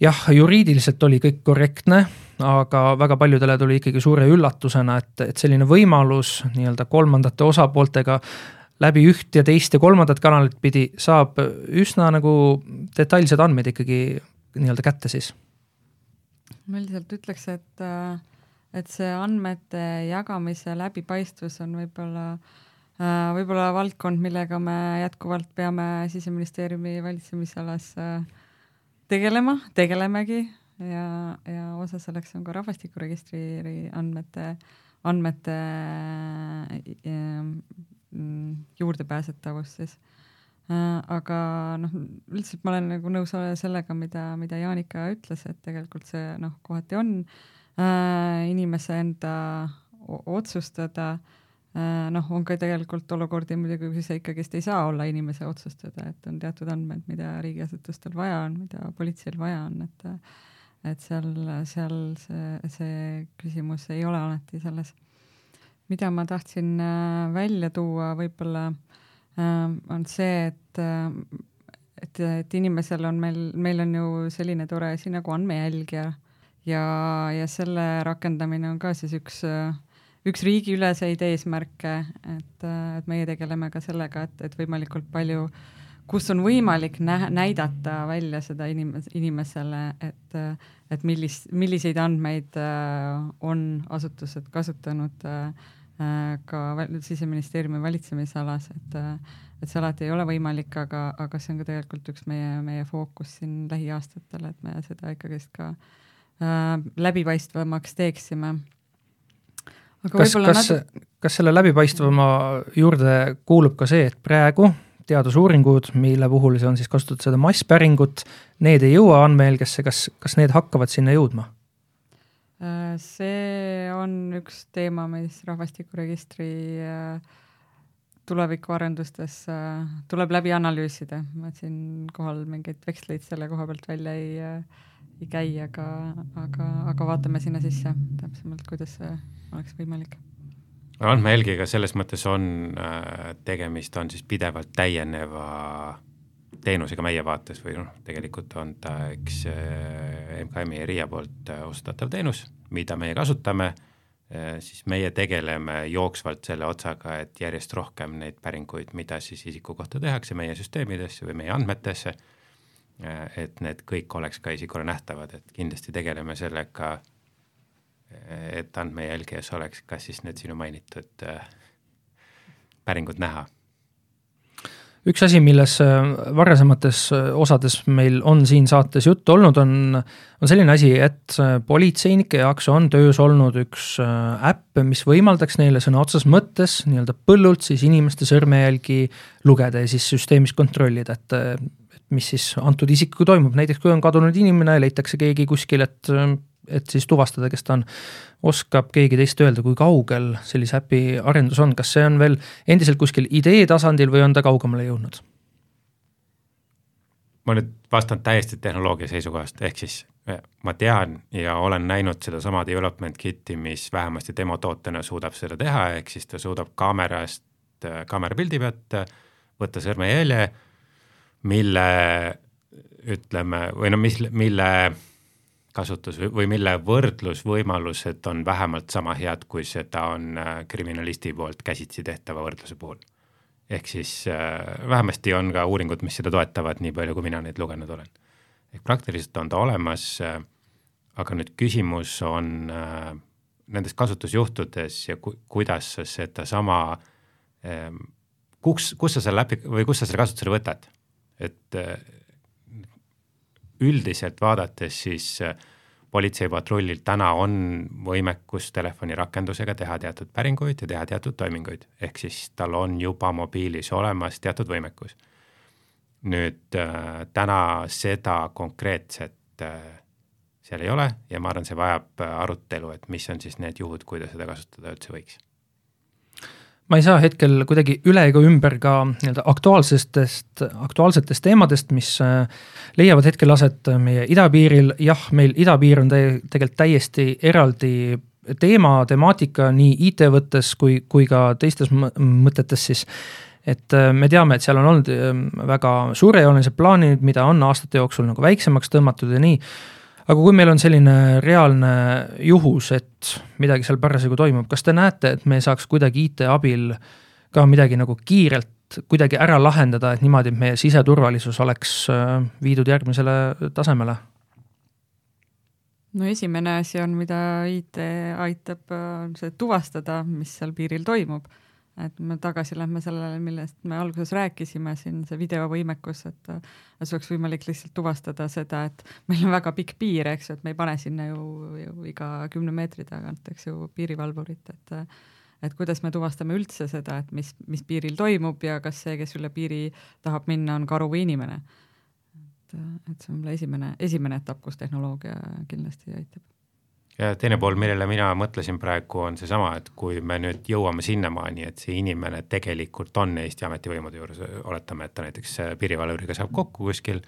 jah, juriidiliselt oli kõik korrektne, aga väga paljudele tuli ikkagi suure üllatusena, et, et selline võimalus nii-öelda kolmandate osapooltega läbi üht ja teist ja kolmandat kanalit pidi saab üsna nagu detailsed andmed ikkagi nii-öelda kätte siis. Ma üldiselt ütleks, et, äh, et see andmete jagamise läbipaistvus on võib-olla, äh, võib-olla valdkond, millega me jätkuvalt peame Siseministeeriumi valitsemisalas äh, tegelema, tegelemegi. Ja, ja osa selleks on ka rahvastikuregistri andmete, andmete juurdepääsetavus siis Äh, aga noh, üldiselt ma olen nagu nõus sellega, mida, mida Jaanika ütles, et tegelikult see noh, kohati on äh, inimese enda otsustada äh,. noh, on ka tegelikult olukordi muidugi, kus ikkagist ei saa olla inimese otsustada, et on teatud andmed, mida riigiasutustel vaja on, mida politseil vaja on, et et seal, seal see, see küsimus ei ole alati selles. Mida ma tahtsin äh, välja tuua, võib-olla äh, on see, et, äh, et, et inimesel on meil, meil on ju selline tore asi nagu andmejälgija ja, ja selle rakendamine on ka siis üks, üks riigiüleseid eesmärke, et, et meie tegeleme ka sellega, et, et võimalikult palju kus on võimalik nä-, näidata välja seda inimes-, inimesele, et, et millist, milliseid andmeid äh, on asutused kasutanud äh, Äh, ka siseministeeriumi valitsemisalas, et, et see alati ei ole võimalik, aga, aga see on ka tegelikult üks meie, meie fookus siin lähiaastatel, et me seda ikkagist ka äh, läbipaistvamaks teeksime. kas, kas nat..., kas selle läbipaistvama juurde kuulub ka see, et praegu teadusuuringud, mille puhul see on siis kasutatud seda masspäringut, need ei jõua andmejälgesse, kas, kas need hakkavad sinna jõudma? Äh, see on üks teema, mis rahvastikuregistri äh, tulevikuarendustes äh, tuleb läbi analüüsida, ma siinkohal mingeid veksleid selle koha pealt välja ei, ei käi, aga, aga, aga vaatame sinna sisse täpsemalt, kuidas see oleks võimalik. Andmejälgiga selles mõttes on tegemist, on siis pidevalt täieneva teenusega meie vaates või noh, tegelikult on ta üks äh, MKM-i ja RIA poolt äh, ostatav teenus, mida meie kasutame, äh, siis meie tegeleme jooksvalt selle otsaga, et järjest rohkem neid päringuid, mida siis isiku kohta tehakse meie süsteemidesse või meie andmetesse, et need kõik oleks ka isikule nähtavad, et kindlasti tegeleme sellega, et andmejälgijas oleks ka siis need sinu mainitud päringud näha. Üks asi, milles äh, varasemates äh, osades meil on siin saates juttu olnud, on, on selline asi, et äh, politseinike jaoks on töös olnud üks äpp, mis võimaldaks neile sõna otseses mõttes nii-öelda põllult siis inimeste sõrmejälgi lugeda ja siis süsteemis kontrollida, et mis siis antud isikuga toimub, näiteks kui on kadunud inimene, leitakse keegi kuskil, et et siis tuvastada, kes ta on. oskab keegi teist öelda, kui kaugel sellise äpi arendus on, kas see on veel endiselt kuskil idee tasandil või on ta kaugemale jõudnud? ma nüüd vastan täiesti tehnoloogia seisukohast, ehk siis eh, ma tean ja olen näinud sedasama development kit'i, mis vähemasti demotootena suudab seda teha, ehk siis ta suudab kaamerast, eh, kaamerapildi pealt eh, võtta sõrmejälje, mille ütleme, või no mis, mille kasutus või mille võrdlusvõimalused on vähemalt sama head, kui seda on äh, kriminalisti poolt käsitsi tehtava võrdluse puhul. ehk siis äh, vähemasti on ka uuringud, mis seda toetavad, nii palju kui mina neid lugenud olen. ehk praktiliselt on ta olemas äh,, aga nüüd küsimus on nendes kasutusjuhtudes ja ku, kuidas sa sedasama kus, kus sa selle äpi või kus sa selle kasutusele võtad, et üldiselt vaadates siis äh, politseipatrullil täna on võimekus telefonirakendusega teha teatud päringuid ja teha teatud toiminguid, ehk siis tal on juba mobiilis olemas teatud võimekus. nüüd äh, täna seda konkreetset äh, seal ei ole ja ma arvan, see vajab arutelu, et mis on siis need juhud, kui ta seda kasutada üldse võiks ma ei saa hetkel kuidagi üle ega ümber ka nii-öelda aktuaalsetest, aktuaalsetest teemadest, mis äh, leiavad hetkel aset meie idapiiril, jah, meil idapiir on te tegelikult täiesti eraldi teema, temaatika nii IT-võttes kui, kui ka teistes mõtetes siis. et äh, me teame, et seal on olnud ähm, väga suurejoonelised plaanid, mida on aastate jooksul nagu väiksemaks tõmmatud ja nii aga kui meil on selline reaalne juhus, et midagi seal parasjagu toimub, kas te näete, et me saaks kuidagi IT abil ka midagi nagu kiirelt kuidagi ära lahendada, et niimoodi, et meie siseturvalisus oleks äh, viidud järgmisele tasemele? no esimene asi on, mida IT aitab, on see tuvastada, mis seal piiril toimub et me tagasi lähme sellele, millest me alguses rääkisime siin, see videovõimekus, et et oleks võimalik lihtsalt tuvastada seda, et meil on väga pikk piir, eks ju, et me ei pane sinna ju, ju iga kümne meetri tagant, eks ju, piirivalvurit, et et kuidas me tuvastame üldse seda, et mis, mis piiril toimub ja kas see, kes üle piiri tahab minna, on karu või inimene. et, et see on võib-olla esimene, esimene etapp, kus tehnoloogia kindlasti aitab ja teine pool, millele mina mõtlesin praegu, on seesama, et kui me nüüd jõuame sinnamaani, et see inimene tegelikult on Eesti ametivõimude juures, oletame, et ta näiteks äh, piirivalvuriga saab kokku kuskil,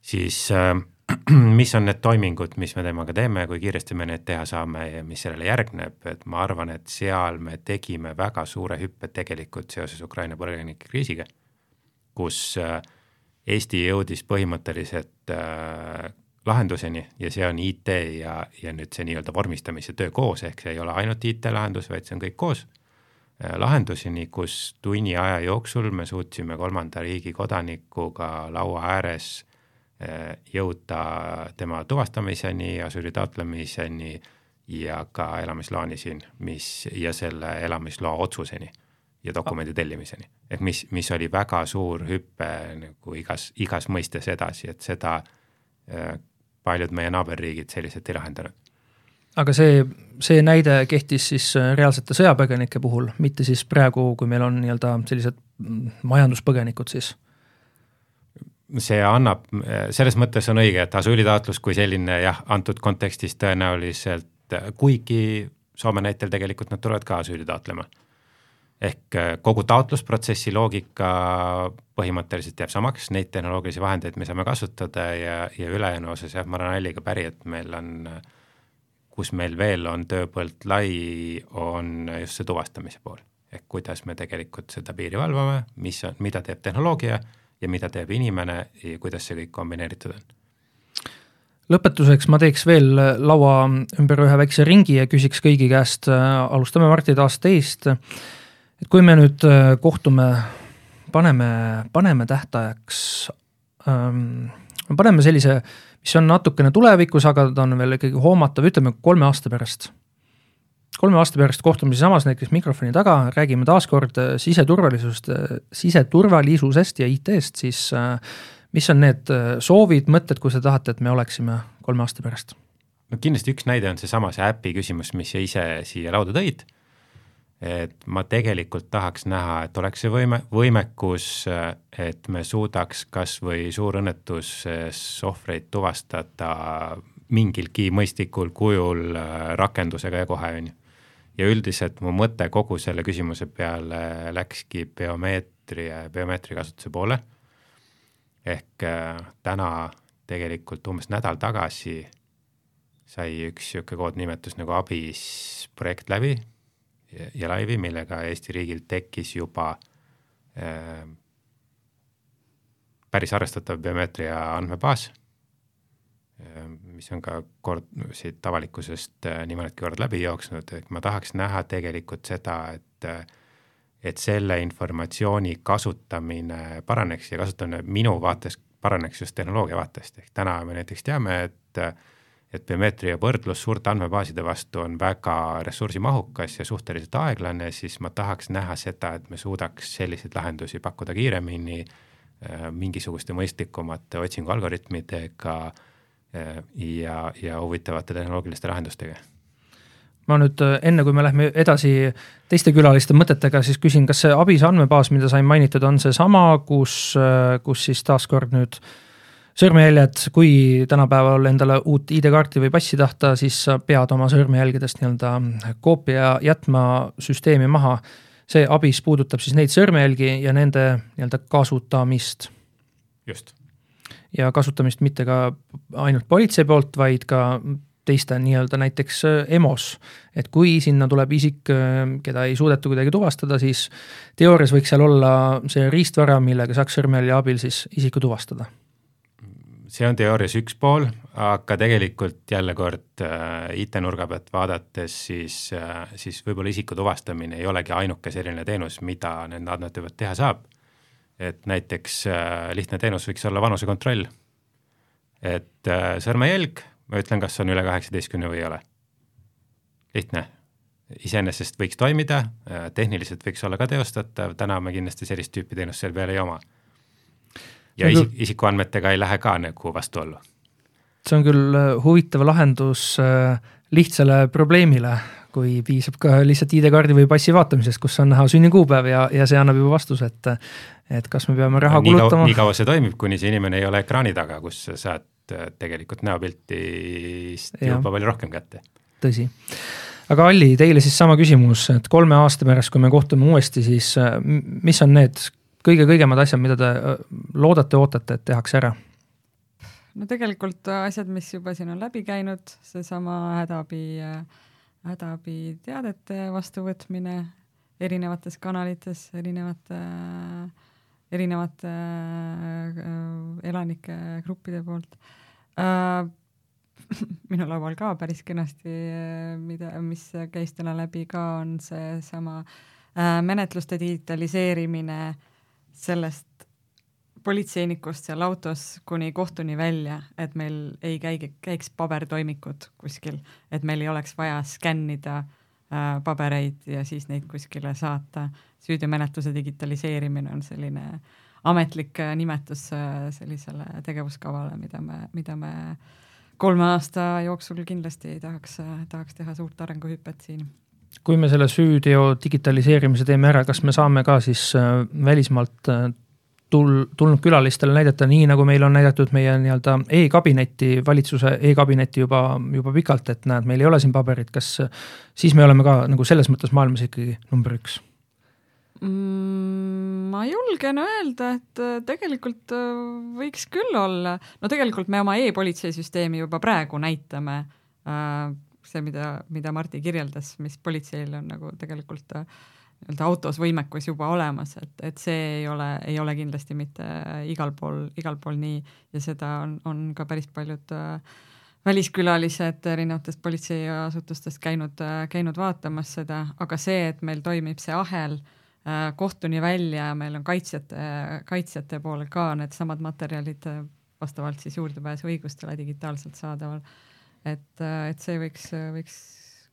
siis äh, [clears throat] mis on need toimingud, mis me temaga teeme, kui kiiresti me need teha saame ja mis sellele järgneb, et ma arvan, et seal me tegime väga suure hüppe tegelikult seoses Ukraina põgenike kriisiga, kus äh, Eesti jõudis põhimõtteliselt äh, lahenduseni ja see on IT ja, ja nüüd see nii-öelda vormistamise töö koos, ehk see ei ole ainult IT-lahendus, vaid see on kõik koos äh, lahenduseni, kus tunni aja jooksul me suutsime kolmanda riigi kodanikuga laua ääres äh, jõuda tema tuvastamiseni, asüüli taotlemiseni ja ka elamisloani siin, mis ja selle elamisloa otsuseni ja dokumendi tellimiseni. ehk mis, mis oli väga suur hüpe nagu igas, igas mõistes edasi, et seda äh, paljud meie naaberriigid selliselt ei lahendanud. aga see, see näide kehtis siis äh, reaalsete sõjapõgenike puhul, mitte siis praegu, kui meil on nii-öelda sellised mm, majanduspõgenikud siis? see annab, selles mõttes on õige, et asüülitaotlus kui selline jah, antud kontekstis tõenäoliselt, kuigi Soome näitel tegelikult nad tulevad ka asüüli taotlema ehk äh, kogu taotlusprotsessi loogika põhimõtteliselt jääb samaks, neid tehnoloogilisi vahendeid me saame kasutada ja, ja ülejäänu osas jah, ma olen Alliga päri, et meil on, kus meil veel on tööpõld lai, on just see tuvastamise pool. ehk kuidas me tegelikult seda piiri valvame, mis on, mida teeb tehnoloogia ja mida teeb inimene ja kuidas see kõik kombineeritud on lõpetuseks ma teeks veel laua ümber ühe väikse ringi ja küsiks kõigi käest, alustame Martti taas teist et kui me nüüd äh, kohtume, paneme, paneme tähtajaks ähm,, paneme sellise, mis on natukene tulevikus, aga ta on veel ikkagi hoomatav, ütleme kolme aasta pärast. kolme aasta pärast kohtume siinsamas näiteks mikrofoni taga, räägime taaskord äh, siseturvalisust, äh, siseturvalisusest ja IT-st, siis mis on need soovid, mõtted, kus te tahate, et me oleksime kolme aasta pärast? no kindlasti üks näide on seesama see äpi küsimus, mis sa ise siia lauda tõid et ma tegelikult tahaks näha, et oleks see võime, võimekus, et me suudaks kas või suurõnnetuses ohvreid tuvastada mingilgi mõistlikul kujul äh, rakendusega ja kohe, on ju. ja üldiselt mu mõte kogu selle küsimuse peale läkski biomeetria ja biomeetria kasutuse poole. ehk äh, täna tegelikult umbes nädal tagasi sai üks niisugune koodnimetus nagu ABIS projekt läbi ja laivi, millega Eesti riigil tekkis juba äh, päris arvestatav biomeetria andmebaas äh,, mis on ka kord siit avalikkusest äh, nii mõnedki kord läbi jooksnud, et ma tahaks näha tegelikult seda, et äh, et selle informatsiooni kasutamine paraneks ja kasutamine minu vaates paraneks just tehnoloogia vaatest, ehk täna me näiteks teame, et äh, et biomeetria võrdlus suurte andmebaaside vastu on väga ressursimahukas ja suhteliselt aeglane, siis ma tahaks näha seda, et me suudaks selliseid lahendusi pakkuda kiiremini äh, mingisuguste mõistlikumate otsingualgoritmidega äh, ja, ja huvitavate tehnoloogiliste lahendustega. Ma nüüd enne, kui me lähme edasi teiste külaliste mõtetega, siis küsin, kas see ABIS andmebaas, mida sai mainitud, on seesama, kus, kus siis taaskord nüüd äh, sõrmejäljed, kui tänapäeval endale uut ID-kaarti või passi tahta, siis sa pead oma sõrmejälgedest nii-öelda koopia jätma süsteemi maha. see abis puudutab siis neid sõrmejälgi ja nende nii-öelda kasutamist. just. ja kasutamist mitte ka ainult politsei poolt, vaid ka teiste nii-öelda näiteks EMO-s. et kui sinna tuleb isik, keda ei suudeta kuidagi tuvastada, siis teoorias võiks seal olla see riistvara, millega saaks sõrmejälje abil siis isiku tuvastada see on teoorias üks pool, aga tegelikult jälle kord äh, IT-nurga pealt vaadates, siis äh,, siis võib-olla isiku tuvastamine ei olegi ainuke selline teenus, mida nende andmete pealt teha saab. et näiteks äh, lihtne teenus võiks olla vanusekontroll. et sõrmejälg, ma ütlen, kas on üle kaheksateistkümne või ei ole. lihtne, iseenesest võiks toimida tehniliselt võiks olla ka teostatav, täna me kindlasti sellist tüüpi teenust seal peal ei oma ja nagu... isik, isikuandmetega ei lähe ka nagu vastuollu. see on küll äh, huvitav lahendus äh, lihtsale probleemile, kui piisab ka lihtsalt ID-kaardi või passi vaatamisest, kus on näha sünnikuupäev ja, ja see annab juba vastuse, et et kas me peame raha no, kulutama. nii kaua see toimib, kuni see inimene ei ole ekraani taga, kus sa saad äh, tegelikult näopiltist juba palju rohkem kätte. tõsi aga Alli, teile siis sama küsimus, et kolme aasta pärast, kui me kohtume uuesti, siis mis on need kõige-kõigemad asjad, mida te loodate, ootate, et tehakse ära? no tegelikult asjad, mis juba siin on läbi käinud, seesama hädaabi, hädaabiteadete vastuvõtmine erinevates kanalites, erinevate, erinevate elanike gruppide poolt [laughs] minu laual ka päris kenasti, mida, mis käis täna läbi ka, on seesama menetluste digitaliseerimine äh, sellest politseinikust seal autos kuni kohtuni välja, et meil ei käi, käiks pabertoimikud kuskil, et meil ei oleks vaja skännida äh, pabereid ja siis neid kuskile saata. süüteomenetluse digitaliseerimine on selline ametlik äh, nimetus äh, sellisele tegevuskavale, mida me, mida me kolme aasta jooksul kindlasti tahaks, tahaks teha suurt arenguhüpet siin kui me selle süüteo digitaliseerimise teeme ära, kas me saame ka siis äh, välismaalt äh, tul-, tulnud külalistele näidata, nii nagu meil on näidatud meie nii-öelda e-kabinetti, valitsuse e-kabinetti juba, juba pikalt, et näed, meil ei ole siin paberit, kas siis me oleme ka nagu selles mõttes maailmas ikkagi number üks mm,? ma julgen öelda, et äh, tegelikult võiks küll olla, no tegelikult me oma e-politseisüsteemi juba praegu näitame see, mida, mida Martti kirjeldas, mis politseil on nagu tegelikult äh, nii-öelda autos võimekus juba olemas, et, et see ei ole, ei ole kindlasti mitte igal pool, igal pool nii. Ja seda on, on ka päris paljud äh, väliskülalised erinevatest politseiasutustest käinud äh,, käinud vaatamas seda, aga see, et meil toimib see ahel äh, kohtuni välja, meil on kaitsjate, kaitsjate poole ka needsamad materjalid äh, vastavalt siis juurdepääsuõigustele digitaalselt saadaval et, et see võiks, võiks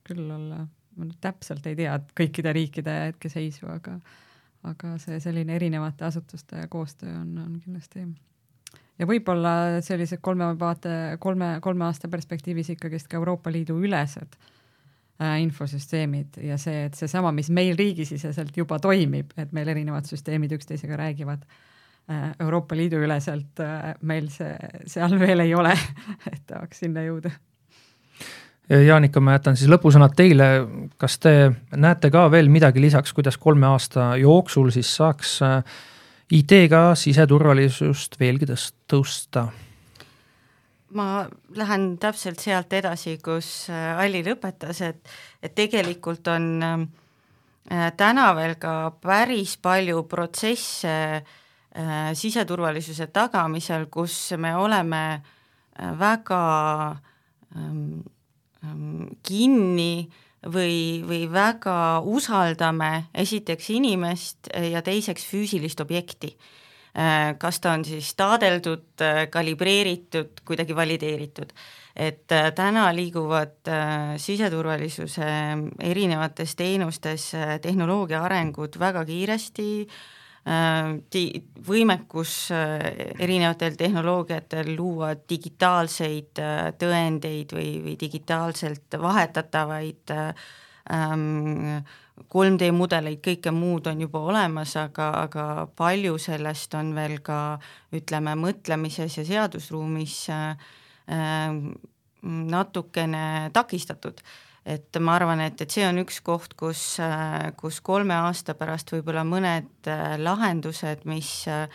küll olla ma nüüd täpselt ei tea kõikide riikide hetkeseisu, aga aga see selline erinevate asutuste koostöö on, on kindlasti ja võib-olla sellised kolme vaate, kolme, kolme aasta perspektiivis ikkagist ka Euroopa Liidu ülesed äh, infosüsteemid ja see, et seesama, mis meil riigisiseselt juba toimib, et meil erinevad süsteemid üksteisega räägivad äh,, Euroopa Liidu üleselt äh, meil see seal veel ei ole [laughs] et tahaks sinna jõuda Jaanika, ma jätan siis lõpusõnad teile, kas te näete ka veel midagi lisaks, kuidas kolme aasta jooksul siis saaks äh, IT-ga siseturvalisust veelgi tõst-, tõusta? ma lähen täpselt sealt edasi, kus äh, Alli lõpetas, et, et tegelikult on äh, täna veel ka päris palju protsesse siseturvalisuse tagamisel, kus me oleme väga ähm, kinni äh, või, või väga usaldame esiteks inimest ja teiseks füüsilist objekti. Äh, kas ta on siis taadeldud, äh, kalibreeritud, kuidagi valideeritud. et äh, täna liiguvad siseturvalisuse erinevates teenustes tehnoloogia arengud väga kiiresti, di-, võimekus erinevatel tehnoloogiatel luua digitaalseid tõendeid või, või digitaalselt vahetatavaid ähm, 3D mudeleid, kõike muud on juba olemas, aga, aga palju sellest on veel ka ütleme, mõtlemises ja seadusruumis äh, natukene takistatud et ma arvan, et, et see on üks koht, kus, kus kolme aasta pärast võib-olla mõned äh, lahendused, mis äh,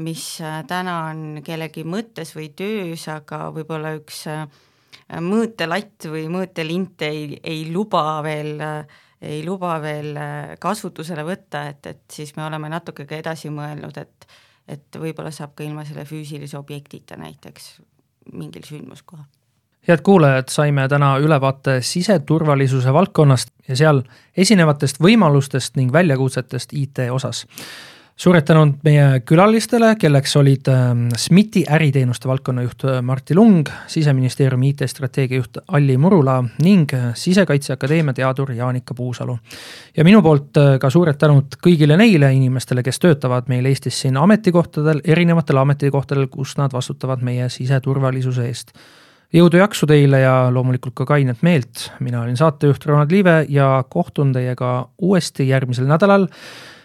mis täna on kellegi mõttes või töös, aga võib-olla üks äh, mõõtelatt või mõõtelint ei, ei luba veel, ei luba veel kasutusele võtta, et, et siis me oleme natuke ka edasi mõelnud, et et võib-olla saab ka ilma selle füüsilise objektita näiteks mingil sündmuskohal head kuulajad, saime täna ülevaate siseturvalisuse valdkonnast ja seal esinevatest võimalustest ning väljakutsetest IT osas. suured tänud meie külalistele, kelleks olid ähm, SMIT-i äriteenuste valdkonna juht äh, Martti Lung, siseministeeriumi IT-strateegia juht Alli Murula ning äh, Sisekaitseakadeemia teadur Jaanika Puusalu. ja minu poolt äh, ka suured tänud kõigile neile inimestele, kes töötavad meil Eestis siin ametikohtadel, erinevatel ametikohtadel, kus nad vastutavad meie siseturvalisuse eest jõudu, jaksu teile ja loomulikult ka kainet meelt. mina olin saatejuht Ronald Liive ja kohtun teiega uuesti järgmisel nädalal.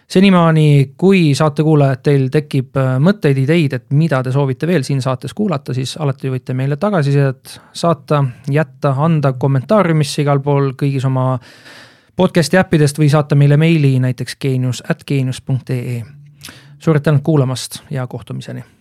senimaani, kui saatekuulajad, teil tekib äh, mõtteid, ideid, et mida te soovite veel siin saates kuulata, siis alati võite meile tagasisidet saata, jätta, anda kommentaariumisse igal pool kõigis oma podcast'i äppidest või saata meile meili näiteks geenius at geenius.ee. suured tänud kuulamast ja kohtumiseni